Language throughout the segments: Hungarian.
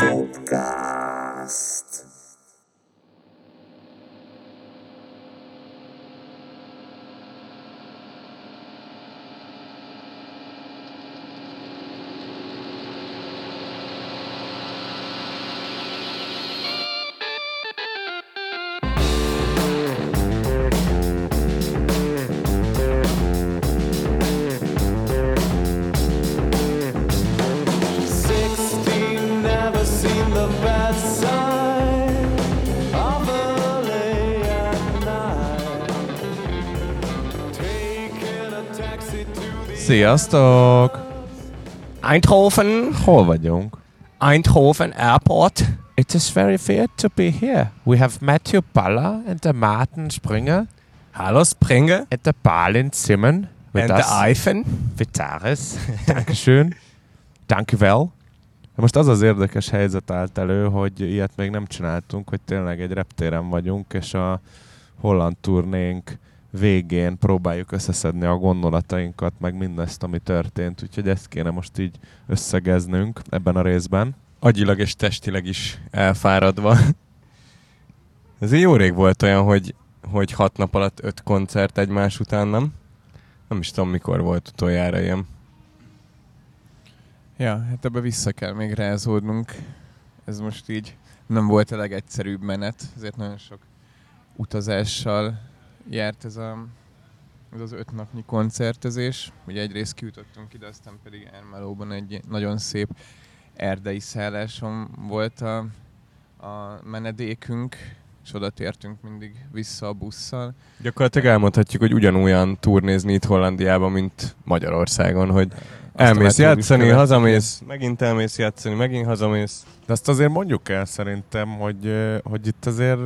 Podcast. Sziasztok! Eindhoven, Hol vagyunk? Eindhoven Airport. It is very weird to be here. We have Matthew Baller and the Martin Springer Hallo Springer. and the Balin Simon with And us. the Ivan. Vitaris. Dankeschön. Dankjewel. Most az az érdekes helyzet állt elő, hogy ilyet még nem csináltunk, hogy tényleg egy reptéren vagyunk, és a holland turnénk végén próbáljuk összeszedni a gondolatainkat, meg mindezt, ami történt, úgyhogy ezt kéne most így összegeznünk ebben a részben. Agyilag és testileg is elfáradva. Ez jó rég volt olyan, hogy, hogy hat nap alatt öt koncert egymás után, nem? Nem is tudom, mikor volt utoljára ilyen. Ja, hát ebbe vissza kell még rázódnunk. Ez most így nem volt a legegyszerűbb menet, ezért nagyon sok utazással járt ez, a, ez az öt napnyi koncertezés. Ugye egyrészt kijutottunk ide, aztán pedig Ermelóban egy nagyon szép erdei szálláson volt a, a menedékünk, és oda tértünk mindig vissza a busszal. Gyakorlatilag elmondhatjuk, hogy ugyanolyan turnézni itt Hollandiában, mint Magyarországon, hogy elmész játszani, hazamész, megint elmész játszani, megint hazamész. De azt azért mondjuk el szerintem, hogy, hogy itt azért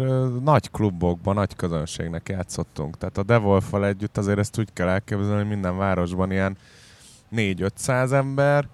nagy klubokban, nagy közönségnek játszottunk. Tehát a Devolfal együtt azért ezt úgy kell elképzelni, hogy minden városban ilyen 4-500 ember,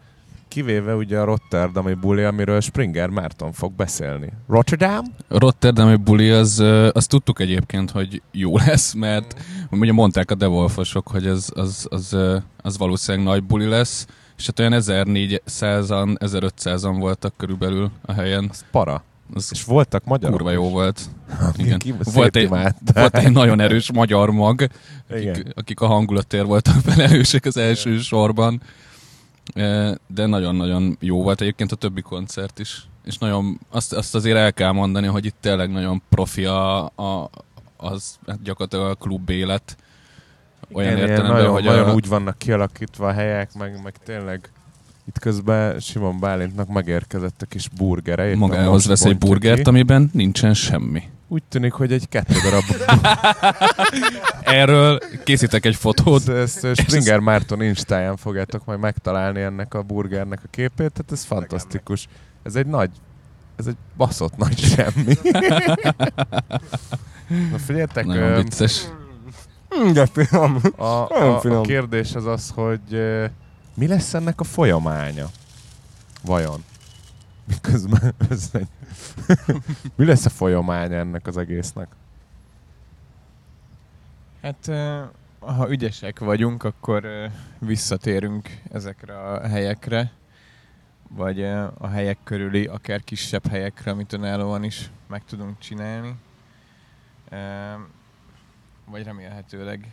kivéve ugye a Rotterdami buli, amiről Springer Márton fog beszélni. Rotterdam? Rotterdami buli, az, azt tudtuk egyébként, hogy jó lesz, mert ugye mondták a Devolfosok, hogy az, az, az, az valószínűleg nagy buli lesz, és hát olyan 1400-an, 1500-an voltak körülbelül a helyen. Az para. Az És voltak magyarok kurva jó is. volt. Igen. Ki- Volt egy, volt egy nagyon erős magyar mag, Igen. akik, akik a hangulatért voltak felelősek az első sorban. De nagyon-nagyon jó volt egyébként a többi koncert is. És nagyon, azt, azt azért el kell mondani, hogy itt tényleg nagyon profi a, a, az hát gyakorlatilag a klub élet. Olyan Igen, értelemben, nagyon, hogy nagyon a, úgy vannak kialakítva a helyek, meg, meg tényleg itt közben Simon Bálintnak megérkezett a kis burgere. magához vesz egy burgert, ki. amiben nincsen semmi. Úgy tűnik, hogy egy kettő darab Erről készítek egy fotót. ezt, ezt Springer Márton Instáján fogjátok majd megtalálni ennek a burgernek a képét, tehát ez fantasztikus. Ez egy nagy, ez egy baszott nagy semmi. Na figyeljetek, Nagyon vicces. Hm, de finom. a, a, a kérdés az az, hogy mi lesz ennek a folyamánya? Vajon? Miközben összegy. mi lesz a folyamánya ennek az egésznek? Hát, ha ügyesek vagyunk, akkor visszatérünk ezekre a helyekre, vagy a helyek körüli, akár kisebb helyekre, amit önállóan is meg tudunk csinálni. Vagy remélhetőleg,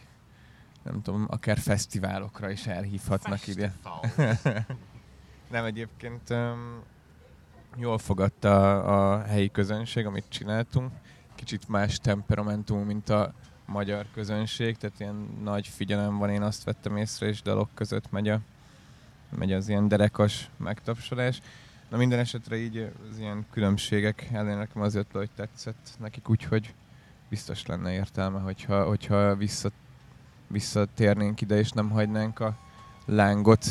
nem tudom, akár fesztiválokra is elhívhatnak ide. Nem, egyébként jól fogadta a, a helyi közönség, amit csináltunk. Kicsit más temperamentum, mint a magyar közönség, tehát ilyen nagy figyelem van, én azt vettem észre, és dalok között megy, a, megy az ilyen derekas megtapsolás. Na minden esetre így az ilyen különbségek ellenére nekem az jött le, hogy tetszett nekik, úgyhogy biztos lenne értelme, hogyha, hogyha vissza, visszatérnénk ide, és nem hagynánk a lángot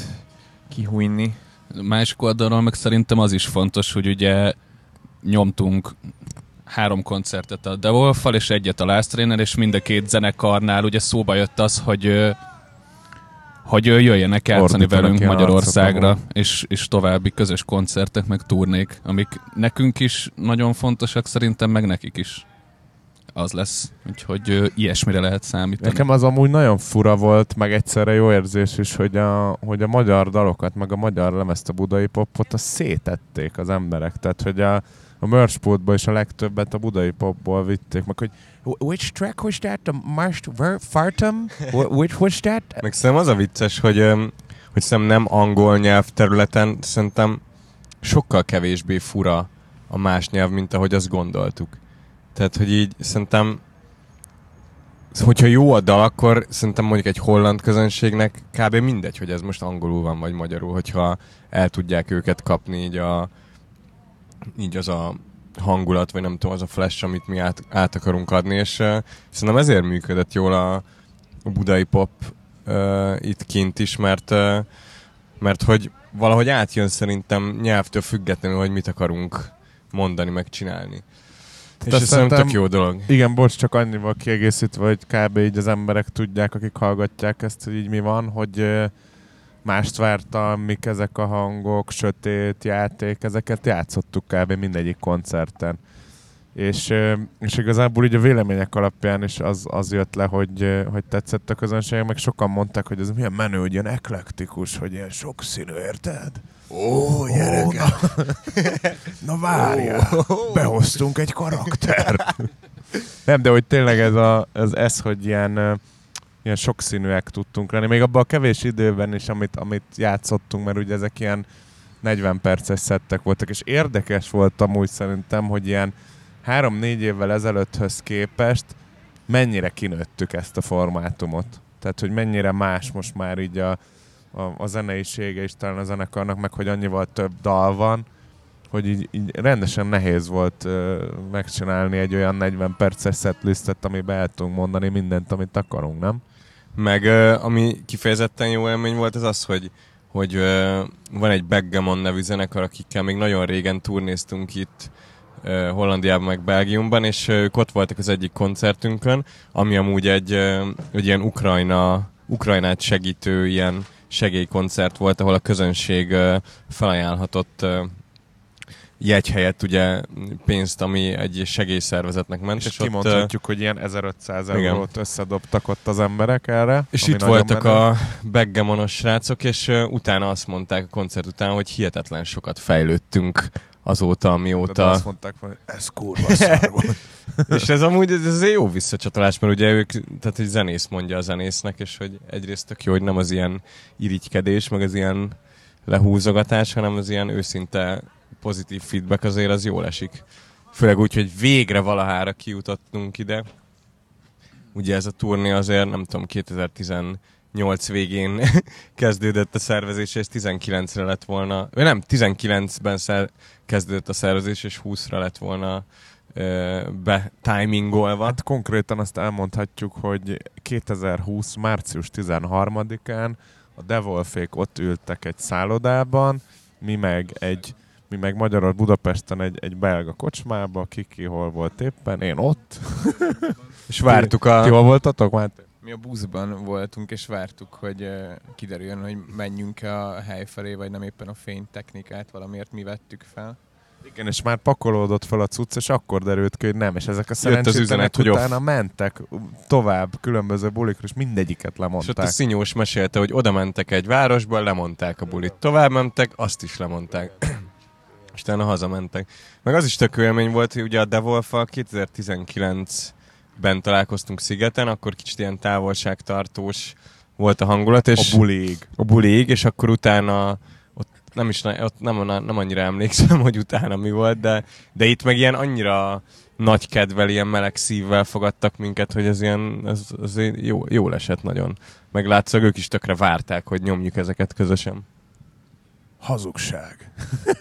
kihújni. Másik oldalról meg szerintem az is fontos, hogy ugye nyomtunk három koncertet a Devolfal, és egyet a Last Trainer, és mind a két zenekarnál ugye szóba jött az, hogy hogy jöjjenek játszani Ordítanak velünk Magyarországra, arcokon. és, és további közös koncertek, meg turnék, amik nekünk is nagyon fontosak, szerintem meg nekik is. Az lesz. Úgyhogy ö, ilyesmire lehet számítani. Nekem az amúgy nagyon fura volt, meg egyszerre jó érzés is, hogy a, hogy a magyar dalokat, meg a magyar lemezt, a budai popot, azt szétették az emberek. Tehát, hogy a, a merchpultból is a legtöbbet a budai popból vitték, meg hogy which track was that? The Marst Fartum? Which was that? Meg szerintem az a vicces, hogy, hogy szerintem nem angol nyelv területen szerintem sokkal kevésbé fura a más nyelv, mint ahogy azt gondoltuk. Tehát, hogy így szerintem hogyha jó a dal, akkor szerintem mondjuk egy holland közönségnek kb. mindegy, hogy ez most angolul van, vagy magyarul, hogyha el tudják őket kapni így, a, így az a hangulat, vagy nem tudom, az a flash, amit mi át, át akarunk adni, és uh, szerintem ezért működött jól a, a budai pop uh, itt kint is, mert, uh, mert hogy valahogy átjön szerintem nyelvtől függetlenül, hogy mit akarunk mondani, meg csinálni. És ez szerintem tök jó dolog. Igen, bocs, csak annyival kiegészítve, hogy kb. így az emberek tudják, akik hallgatják ezt, hogy így mi van, hogy mást vártam, mik ezek a hangok, sötét játék, ezeket játszottuk kb. mindegyik koncerten. És, és igazából így a vélemények alapján is az, az jött le, hogy, hogy tetszett a közönség, meg sokan mondták, hogy ez milyen menő, hogy ilyen eklektikus, hogy ilyen sokszínű, érted? Ó, gyereke! Na, na várjál, behoztunk egy karakter. Nem, de hogy tényleg ez, a, ez, ez hogy ilyen, ilyen sokszínűek tudtunk lenni. Még abban a kevés időben is, amit, amit játszottunk, mert ugye ezek ilyen 40 perces szettek voltak, és érdekes volt amúgy szerintem, hogy ilyen 3-4 évvel ezelőtthöz képest mennyire kinőttük ezt a formátumot. Tehát, hogy mennyire más most már így a, a, a zeneisége is talán a zenekarnak, meg hogy annyival több dal van, hogy így, így rendesen nehéz volt ö, megcsinálni egy olyan 40 perces setlistet, amiben el tudunk mondani mindent, amit akarunk, nem? Meg ö, ami kifejezetten jó élmény volt, az az, hogy, hogy ö, van egy Backgammon nevű zenekar, akikkel még nagyon régen turnéztunk itt ö, Hollandiában, meg Belgiumban, és ők ott voltak az egyik koncertünkön, ami amúgy egy, ö, egy ilyen Ukrajna, Ukrajnát segítő ilyen segélykoncert volt, ahol a közönség felajánlhatott jegy helyett ugye pénzt, ami egy segélyszervezetnek ment. És, és ott, kimondhatjuk, hogy ilyen 1500 Igen. eurót összedobtak ott az emberek erre. És itt voltak menő. a Beggamonos srácok, és utána azt mondták a koncert után, hogy hihetetlen sokat fejlődtünk azóta, amióta. azt mondták, hogy ez kurva szar volt. és ez amúgy ez azért jó visszacsatolás, mert ugye ők, tehát egy zenész mondja a zenésznek, és hogy egyrészt tök jó, hogy nem az ilyen irigykedés, meg az ilyen lehúzogatás, hanem az ilyen őszinte pozitív feedback azért az jól esik. Főleg úgy, hogy végre valahára kijutottunk ide. Ugye ez a turné azért, nem tudom, 2018 végén kezdődött a szervezés, és 19-re lett volna, nem, 19-ben szer- kezdődött a szervezés, és 20-ra lett volna ö, be timingolva. Hát konkrétan azt elmondhatjuk, hogy 2020. március 13-án a Devolfék ott ültek egy szállodában, mi meg egy mi meg Magyarország Budapesten egy, egy belga kocsmába, Kiki hol volt éppen, én ott. és vártuk Ti a... hol voltatok? Hát Mi a buszban voltunk, és vártuk, hogy kiderüljön, hogy menjünk a hely felé, vagy nem éppen a fénytechnikát valamiért mi vettük fel. igen, és már pakolódott fel a cucc, és akkor derült ki, hogy nem, és ezek a szerencsétlenek üzenet, hogy off. utána mentek tovább különböző bulikra, és mindegyiket És ott a lemondták. Szinyós mesélte, hogy oda mentek egy városba, lemondták a bulit. Tovább mentek, azt is lemondták. És utána hazamentek. Meg az is tök élmény volt, hogy ugye a Devolfa 2019-ben találkoztunk szigeten, akkor kicsit ilyen távolságtartós volt a hangulat, és A bulig. a bulig, és akkor utána ott nem is ott nem, nem annyira emlékszem, hogy utána mi volt, de, de itt meg ilyen annyira nagy kedvel, ilyen meleg szívvel fogadtak minket, hogy ez ilyen, ez, ez jó, jól esett nagyon. Meg látszólag ők is tökre várták, hogy nyomjuk ezeket közösen. Hazugság.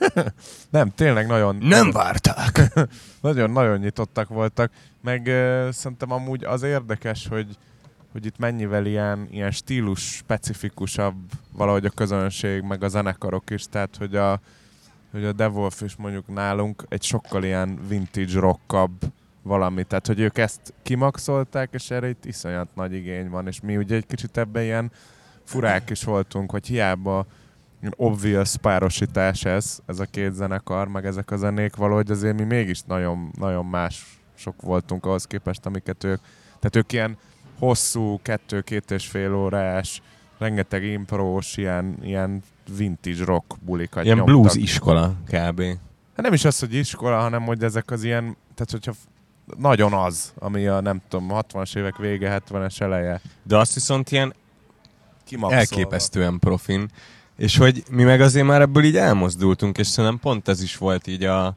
nem, tényleg nagyon... várták! Nagyon-nagyon nyitottak voltak, meg uh, szerintem amúgy az érdekes, hogy, hogy itt mennyivel ilyen, ilyen stílus specifikusabb valahogy a közönség, meg a zenekarok is, tehát hogy a, hogy a Devolf is mondjuk nálunk egy sokkal ilyen vintage rockabb valami, tehát hogy ők ezt kimaxolták, és erre itt iszonyat nagy igény van, és mi ugye egy kicsit ebben ilyen furák is voltunk, hogy hiába obvious párosítás ez, ez a két zenekar, meg ezek a zenék, valahogy azért mi mégis nagyon, nagyon más sok voltunk ahhoz képest, amiket ők, tehát ők ilyen hosszú, kettő-két és fél órás, rengeteg imprós, ilyen, ilyen vintage rock bulikat Ilyen nyomtak. blues iskola kb. Hát nem is az, hogy iskola, hanem hogy ezek az ilyen, tehát hogyha nagyon az, ami a nem tudom, 60-as évek vége, 70-es eleje. De azt viszont ilyen Kimaxolva. elképesztően profin. És hogy mi meg azért már ebből így elmozdultunk, és szerintem pont ez is volt így a, a,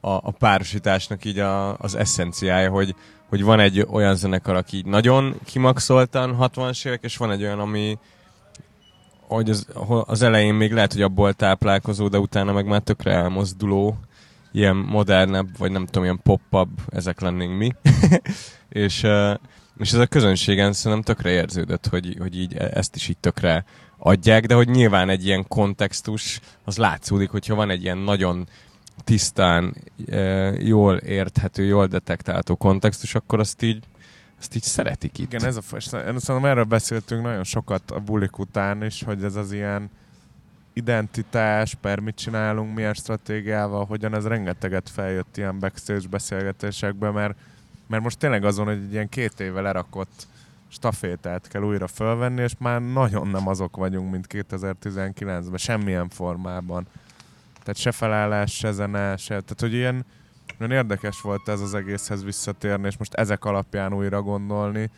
a párosításnak így a, az eszenciája, hogy, hogy van egy olyan zenekar, aki így nagyon kimaxoltan 60-as évek, és van egy olyan, ami hogy az, az elején még lehet, hogy abból táplálkozó, de utána meg már tökre elmozduló, ilyen modernebb, vagy nem tudom, ilyen pop ezek lennénk mi. és, és ez a közönségen szerintem tökre érződött, hogy, hogy így e- ezt is így tökre adják, de hogy nyilván egy ilyen kontextus, az látszódik, hogyha van egy ilyen nagyon tisztán, e, jól érthető, jól detektálható kontextus, akkor azt így, azt így szeretik itt. Igen, ez a, és szerintem erről beszéltünk nagyon sokat a bulik után is, hogy ez az ilyen identitás, per mit csinálunk, milyen stratégiával, hogyan ez rengeteget feljött ilyen backstage beszélgetésekbe, mert, mert most tényleg azon, hogy egy ilyen két éve lerakott stafétát kell újra fölvenni, és már nagyon nem azok vagyunk, mint 2019-ben, semmilyen formában. Tehát se felállás, se zene, se, tehát hogy ilyen nagyon érdekes volt ez az egészhez visszatérni, és most ezek alapján újra gondolni,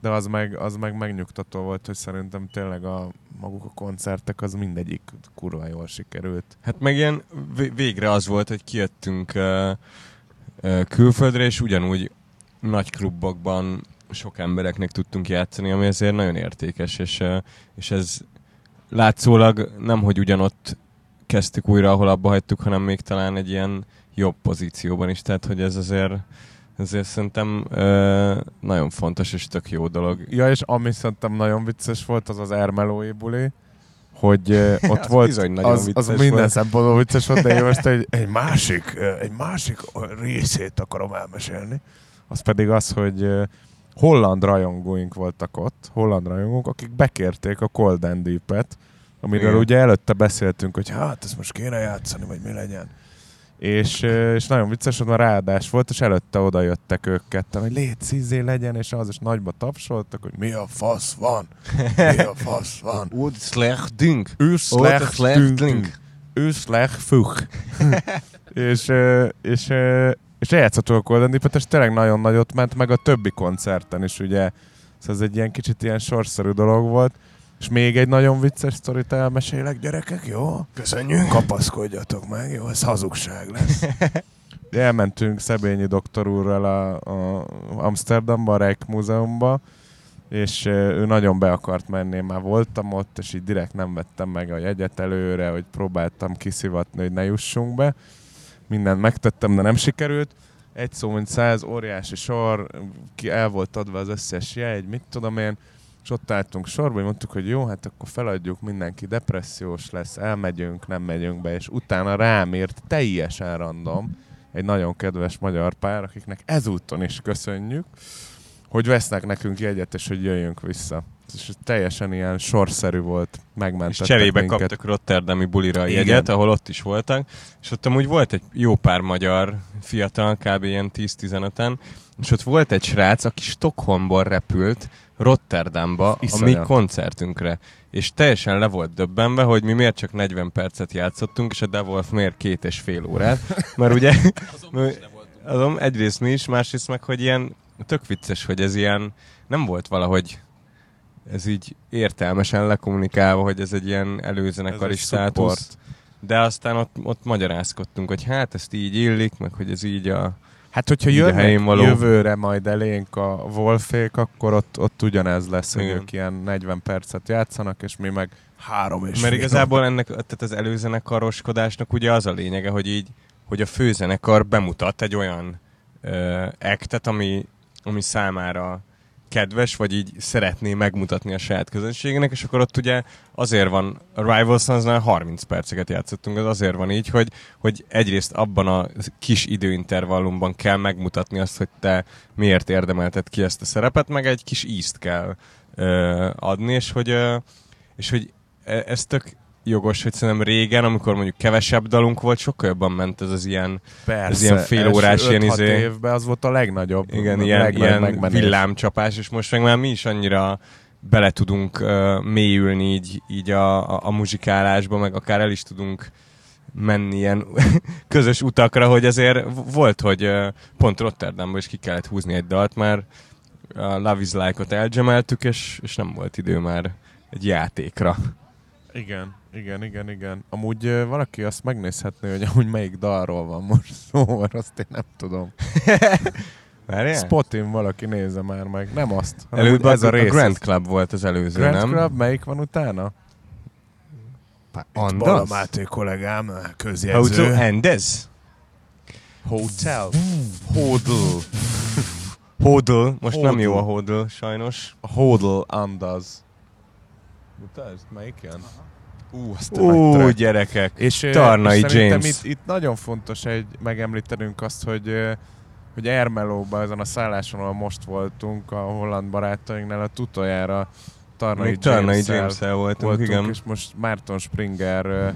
de az meg, az meg megnyugtató volt, hogy szerintem tényleg a maguk a koncertek, az mindegyik kurva jól sikerült. Hát meg ilyen vé- végre az volt, hogy kijöttünk uh, uh, külföldre, és ugyanúgy nagy klubokban sok embereknek tudtunk játszani, ami azért nagyon értékes, és, és ez látszólag nem, hogy ugyanott kezdtük újra, ahol abba hagytuk, hanem még talán egy ilyen jobb pozícióban is, tehát hogy ez azért ezért szerintem ö, nagyon fontos és tök jó dolog. Ja, és ami szerintem nagyon vicces volt, az az Ermelói buli, hogy uh, ott Az volt, az, az minden volt. szempontból vicces volt, de én most egy, egy, másik, egy másik részét akarom elmesélni. Az pedig az, hogy holland rajongóink voltak ott, holland rajongók, akik bekérték a Golden Deep-et, amiről Igen. ugye előtte beszéltünk, hogy hát ezt most kéne játszani, vagy mi legyen. És, és nagyon vicces, hogy már ráadás volt, és előtte oda jöttek ők ketten, hogy légy szízé legyen, és az is nagyba tapsoltak, hogy mi a fasz van, mi a fasz van. Úgy slechtünk. Ő slechtünk. Ő slechtfuk. és, és, és eljátszottuk a Golden Deep-et, és tényleg nagyon nagyot ment, meg a többi koncerten is, ugye. Szóval ez egy ilyen kicsit ilyen sorszerű dolog volt. És még egy nagyon vicces sztorit elmesélek, gyerekek, jó? Köszönjük! Kapaszkodjatok meg, jó? Ez hazugság lesz. Elmentünk Szebényi doktor úrral a, a Amsterdamba, a Reich Múzeumba, és ő nagyon be akart menni, már voltam ott, és így direkt nem vettem meg a jegyet előre, hogy próbáltam kiszivatni, hogy ne jussunk be. Mindent megtettem, de nem sikerült. Egy szó, mint száz, óriási sor, ki el volt adva az összes jegy, mit tudom én, és ott álltunk sorba, hogy mondtuk, hogy jó, hát akkor feladjuk, mindenki depressziós lesz, elmegyünk, nem megyünk be, és utána rám írt teljesen random egy nagyon kedves magyar pár, akiknek ezúton is köszönjük, hogy vesznek nekünk jegyet, és hogy jöjjünk vissza. És teljesen ilyen sorszerű volt, És megmentettek cserébe minket. kaptak Rotterdami bulira a Igen. jegyet, ahol ott is voltak, és ott amúgy volt egy jó pár magyar fiatal, kb. ilyen 10-15-en, és ott volt egy srác, aki Stockholmból repült Rotterdamba a mi Iszonyat. koncertünkre. És teljesen le volt döbbenve, hogy mi miért csak 40 percet játszottunk, és a De Wolf miért két és fél órát. Mert ugye, azon egyrészt mi is, másrészt meg, hogy ilyen tök vicces, hogy ez ilyen nem volt valahogy ez így értelmesen lekommunikálva, hogy ez egy ilyen előzenekari Ez státusz. De aztán ott, ott magyarázkodtunk, hogy hát ezt így illik, meg hogy ez így a... Hát, hogyha jönnek való. jövőre majd elénk a Wolfék, akkor ott, ott ugyanez lesz, hogy ők ilyen 40 percet játszanak, és mi meg három és Mert igazából ennek, tehát az előzenekaroskodásnak ugye az a lényege, hogy így, hogy a főzenekar bemutat egy olyan ö, actet, ami, ami számára kedves, vagy így szeretné megmutatni a saját közönségének, és akkor ott ugye azért van, a Rival Sons-nál 30 perceket játszottunk, az azért van így, hogy, hogy egyrészt abban a kis időintervallumban kell megmutatni azt, hogy te miért érdemelted ki ezt a szerepet, meg egy kis ízt kell ö, adni, és hogy, ö, és hogy e- ez tök jogos, hogy szerintem régen, amikor mondjuk kevesebb dalunk volt, sokkal jobban ment ez az ilyen, Persze, Ez ilyen félórás, ilyen 5-6 izé- évben az volt a legnagyobb. igen, a ilyen, legnagyobb ilyen villámcsapás, és most meg már mi is annyira bele tudunk uh, mélyülni így, így a, a, a muzsikálásba, meg akár el is tudunk menni ilyen közös utakra, hogy azért volt, hogy uh, pont Rotterdamban is ki kellett húzni egy dalt, már a Love is Like-ot elgemeltük, és, és nem volt idő már egy játékra. Igen, igen, igen, igen. Amúgy ö, valaki azt megnézhetné, hogy amúgy melyik dalról van most szó, mert azt én nem tudom. Várjál? Spotin valaki nézze már meg. Nem azt, Előbb ez ez a rész. a Grand Club volt az előző, Grand nem? Club, melyik van utána? Bala Andas? Máté kollégám, közjegyző. end this? Hotel. Hodl. Hodl. Most nem jó a Hodl. hodl, sajnos. Hodl Andaz. Mutasd, melyik jön? Ú, azt Ú, gyerekek. És, Tarnai és James. Itt, itt nagyon fontos egy, megemlítenünk azt, hogy hogy Ermelóban, ezen a szálláson, ahol most voltunk, a holland barátainknál, a utoljára Tarnai, Még Tarnai James-el voltunk, voltunk, igen. és most Márton Springer ö,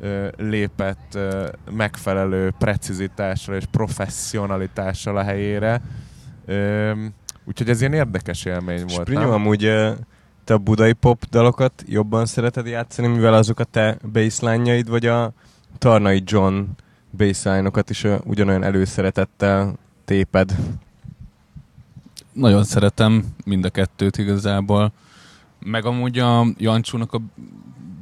ö, lépett ö, megfelelő precizitásra és professzionalitással a helyére. Ö, úgyhogy ez ilyen érdekes élmény volt, Sprinyó, nem? amúgy ö, te a budai pop dalokat jobban szereted játszani, mivel azok a te baseline vagy a Tarnai John baseline-okat is ugyanolyan előszeretettel téped. Nagyon szeretem mind a kettőt igazából. Meg amúgy a Jancsónak a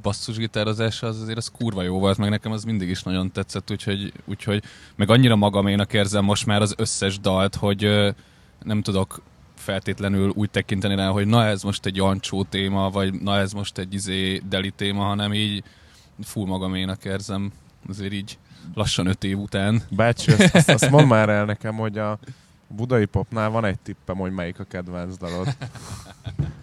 basszusgitározása az azért az kurva jó volt, meg nekem az mindig is nagyon tetszett, úgyhogy, úgyhogy meg annyira magaménak érzem most már az összes dalt, hogy nem tudok feltétlenül úgy tekinteni rá, hogy na ez most egy Jancsó téma, vagy na ez most egy izé deli téma, hanem így full magaménak érzem azért így lassan öt év után. Bácsi, azt, azt, azt mondd már el nekem, hogy a budai popnál van egy tippem, hogy melyik a kedvenc dalod.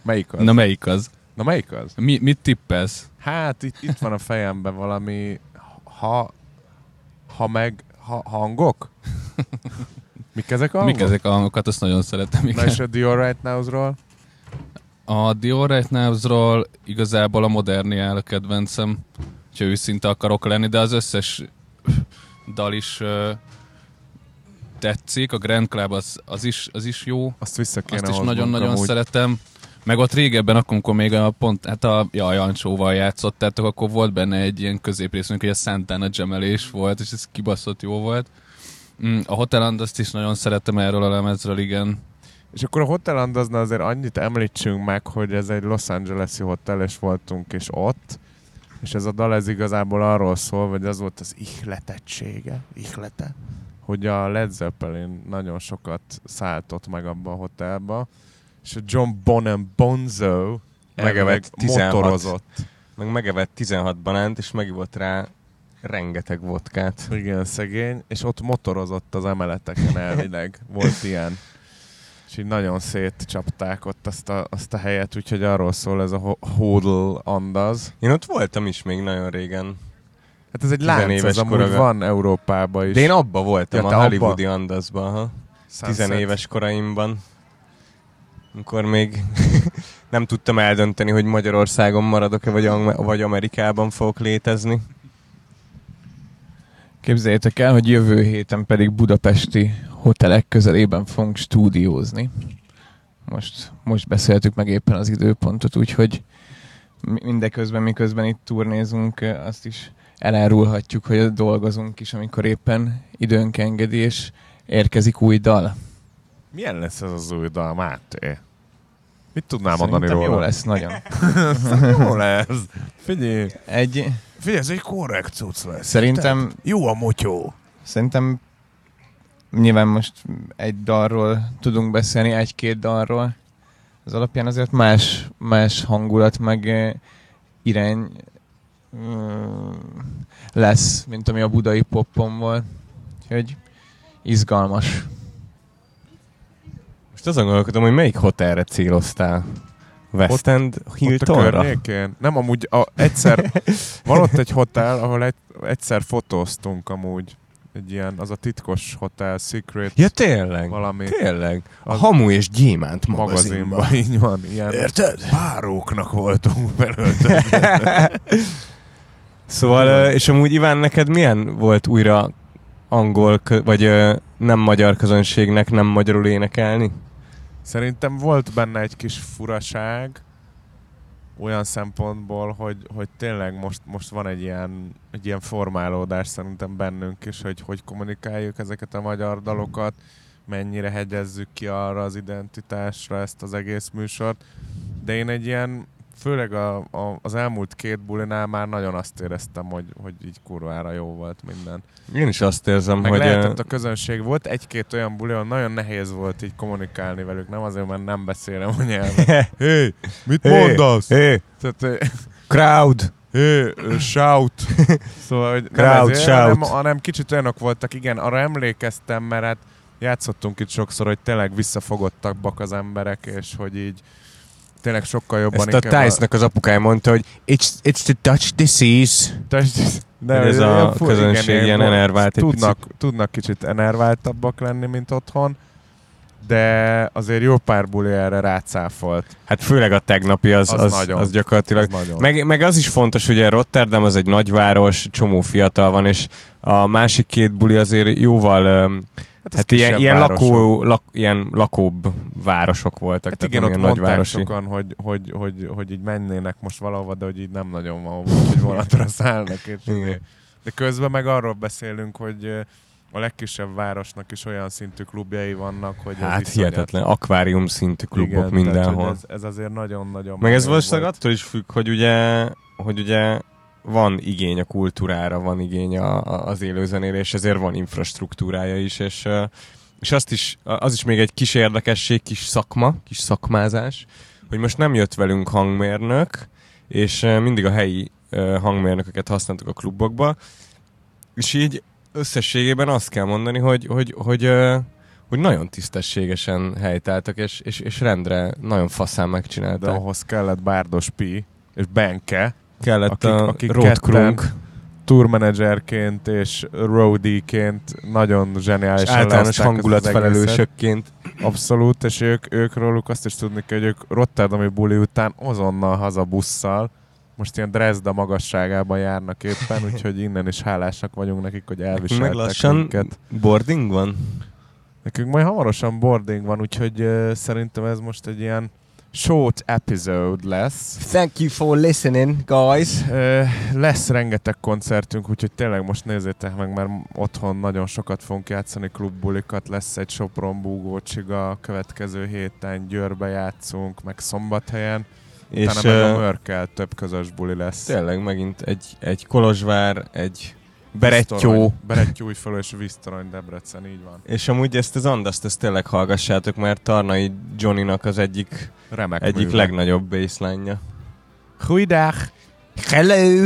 Melyik az? Na melyik az? Na melyik az? Mi, mit tippelsz? Hát itt, itt van a fejemben valami ha, ha meg ha, hangok? Mik ezek a hangok? Mik ezek a hangokat, azt nagyon szeretem. Na Igen. és a The Alright Now-ról? A The Alright Now-ról igazából a Moderniál a kedvencem, ha őszinte akarok lenni, de az összes dal is uh, tetszik. A Grand Club az, az, is, az is jó, Azt vissza kéne azt is nagyon-nagyon amúgy. szeretem. Meg ott régebben, akkor, amikor még a pont, hát a ja, Jancsóval játszottátok, akkor volt benne egy ilyen középrészünk, hogy a Santana gemelés volt, és ez kibaszott jó volt. Mm, A Hotel azt is nagyon szeretem erről a lemezről, igen. És akkor a Hotel Andazna azért annyit említsünk meg, hogy ez egy Los Angeles-i hotel, és voltunk és ott, és ez a dal ez igazából arról szól, vagy az volt az ihletettsége, ihlete, hogy a Led Zeppelin nagyon sokat szállt ott meg abba a hotelba, és a John Bonham Bonzo Megevett elvileg 16. motorozott. Meg megevett 16 banánt, és megivott rá rengeteg vodkát. Igen, szegény, és ott motorozott az emeleteken elvileg. Volt ilyen. És így nagyon szétcsapták ott azt a, azt a helyet, úgyhogy arról szól ez a ho- Hodl Andaz. Én ott voltam is még nagyon régen. Hát ez egy 10 lánc, éves ez amúgy koraga. van Európában is. De én abba voltam, Ja, a te abba? Hollywoodi Andazban, ha. Tizenéves koraimban. Amikor még nem tudtam eldönteni, hogy Magyarországon maradok-e, vagy, vagy Amerikában fogok létezni. Képzeljétek el, hogy jövő héten pedig budapesti hotelek közelében fogunk stúdiózni. Most, most beszéltük meg éppen az időpontot, úgyhogy mi- mindeközben, miközben itt turnézunk, azt is elárulhatjuk, hogy dolgozunk is, amikor éppen időnk engedi, és érkezik új dal. Milyen lesz ez az új dal, Máté? Mit tudnál mondani róla? jó lesz nagyon. jó lesz. Figyelj, Egy, figyelj, ez egy korrekt cucc lesz. szerintem Jó a motyó. Szerintem nyilván most egy dalról tudunk beszélni, egy-két dalról. Az alapján azért más, más hangulat, meg irány lesz, mint ami a budai poppon volt. Úgyhogy izgalmas. Most azon gondolkodom, hogy melyik hotelre céloztál? West End Hiltonra? Nem, amúgy a, egyszer, van ott egy hotel, ahol egy, egyszer fotóztunk amúgy. Egy ilyen, az a titkos hotel, Secret, Ja, tényleg? valami Tényleg? A Az- Hamu és Gyémánt magazinban. magazinban. Így van, ilyen Érted? báróknak voltunk belőle. Szóval, és amúgy Iván, neked milyen volt újra angol, vagy nem magyar közönségnek nem magyarul énekelni? Szerintem volt benne egy kis furaság, olyan szempontból, hogy, hogy tényleg most, most van egy ilyen, egy ilyen formálódás szerintem bennünk is, hogy hogy kommunikáljuk ezeket a magyar dalokat, mennyire hegyezzük ki arra az identitásra ezt az egész műsort. De én egy ilyen, főleg a, a, az elmúlt két bulinál már nagyon azt éreztem, hogy, hogy így kurvára jó volt minden. Én is azt érzem, Meg hogy... lehetett a közönség. Volt egy-két olyan buli, ahol nagyon nehéz volt így kommunikálni velük. Nem azért, mert nem beszélem a nyelvet. Hé, mit Hé, mondasz? hé, Tehát, eh, crowd! hé, shout. Szóval, hogy nem Crowd ezért, shout. hanem, hanem kicsit olyanok voltak, igen, arra emlékeztem, mert hát játszottunk itt sokszor, hogy tényleg visszafogottabbak az emberek, és hogy így tényleg sokkal jobban Ezt a Tice-nak az apukája mondta, hogy it's, it's the Dutch disease. Test- De ez ilyen a fu- közönség igen, ilyen enervált tudnak, tudnak kicsit enerváltabbak lenni, mint otthon, de azért jó pár buli erre rácáfolt. Hát főleg a tegnapi az, Az az, nagyon. az gyakorlatilag Ez nagyon. Meg, meg az is fontos, hogy Rotterdam az egy nagyváros, csomó fiatal van, és a másik két buli azért jóval, ez hát ilyen, ilyen, lakó, lak, ilyen lakóbb városok voltak. Hát tehát igen, ott mondták nagyvárosi. sokan, hogy, hogy, hogy, hogy így mennének most valahova, de hogy így nem nagyon van, hogy vonatra szállnak. És de közben meg arról beszélünk, hogy a legkisebb városnak is olyan szintű klubjai vannak, hogy ez Hát hihetetlen, akvárium szintű klubok Igen, mindenhol. Tehát, ez, ez azért nagyon-nagyon Meg ez valószínűleg attól is függ, hogy ugye, hogy ugye van igény a kultúrára, van igény a, a, az élőzenére, ezért van infrastruktúrája is, és, és azt is, az is még egy kis érdekesség, kis szakma, kis szakmázás, hogy most nem jött velünk hangmérnök, és mindig a helyi hangmérnököket használtuk a klubokba, és így összességében azt kell mondani, hogy, hogy, hogy, ö, hogy nagyon tisztességesen helytáltak, és, és, és rendre nagyon faszán De megcsinálták. ahhoz kellett Bárdos Pi és Benke, kellett akik- a akik road crunk, tourmanagerként és roadieként nagyon és zseniálisan általános hangulatfelelősökként. Abszolút, és ők, ők róluk azt is tudni kell, hogy ők Rotterdami buli után azonnal haza busszal, most ilyen Dresda magasságában járnak éppen, úgyhogy innen is hálásak vagyunk nekik, hogy Meg elviseltek lassan minket. boarding van? Nekünk majd hamarosan boarding van, úgyhogy uh, szerintem ez most egy ilyen short episode lesz. Thank you for listening, guys. Lesz rengeteg koncertünk, úgyhogy tényleg most nézzétek meg, mert otthon nagyon sokat fogunk játszani klubbulikat, lesz egy Sopron Búgó Csiga, a következő héten Győrbe játszunk, meg Szombathelyen, És utána meg a Mörkel több közös buli lesz. tényleg megint egy, egy Kolozsvár, egy Berettyó, Berettyó újfalu és Víztorony Debrecen, így van. és amúgy ezt az Andaszt ezt tényleg hallgassátok, mert Tarnai Johnnynak az egyik, Remek egyik műve. legnagyobb baseline-ja. Goeiedag! Hello!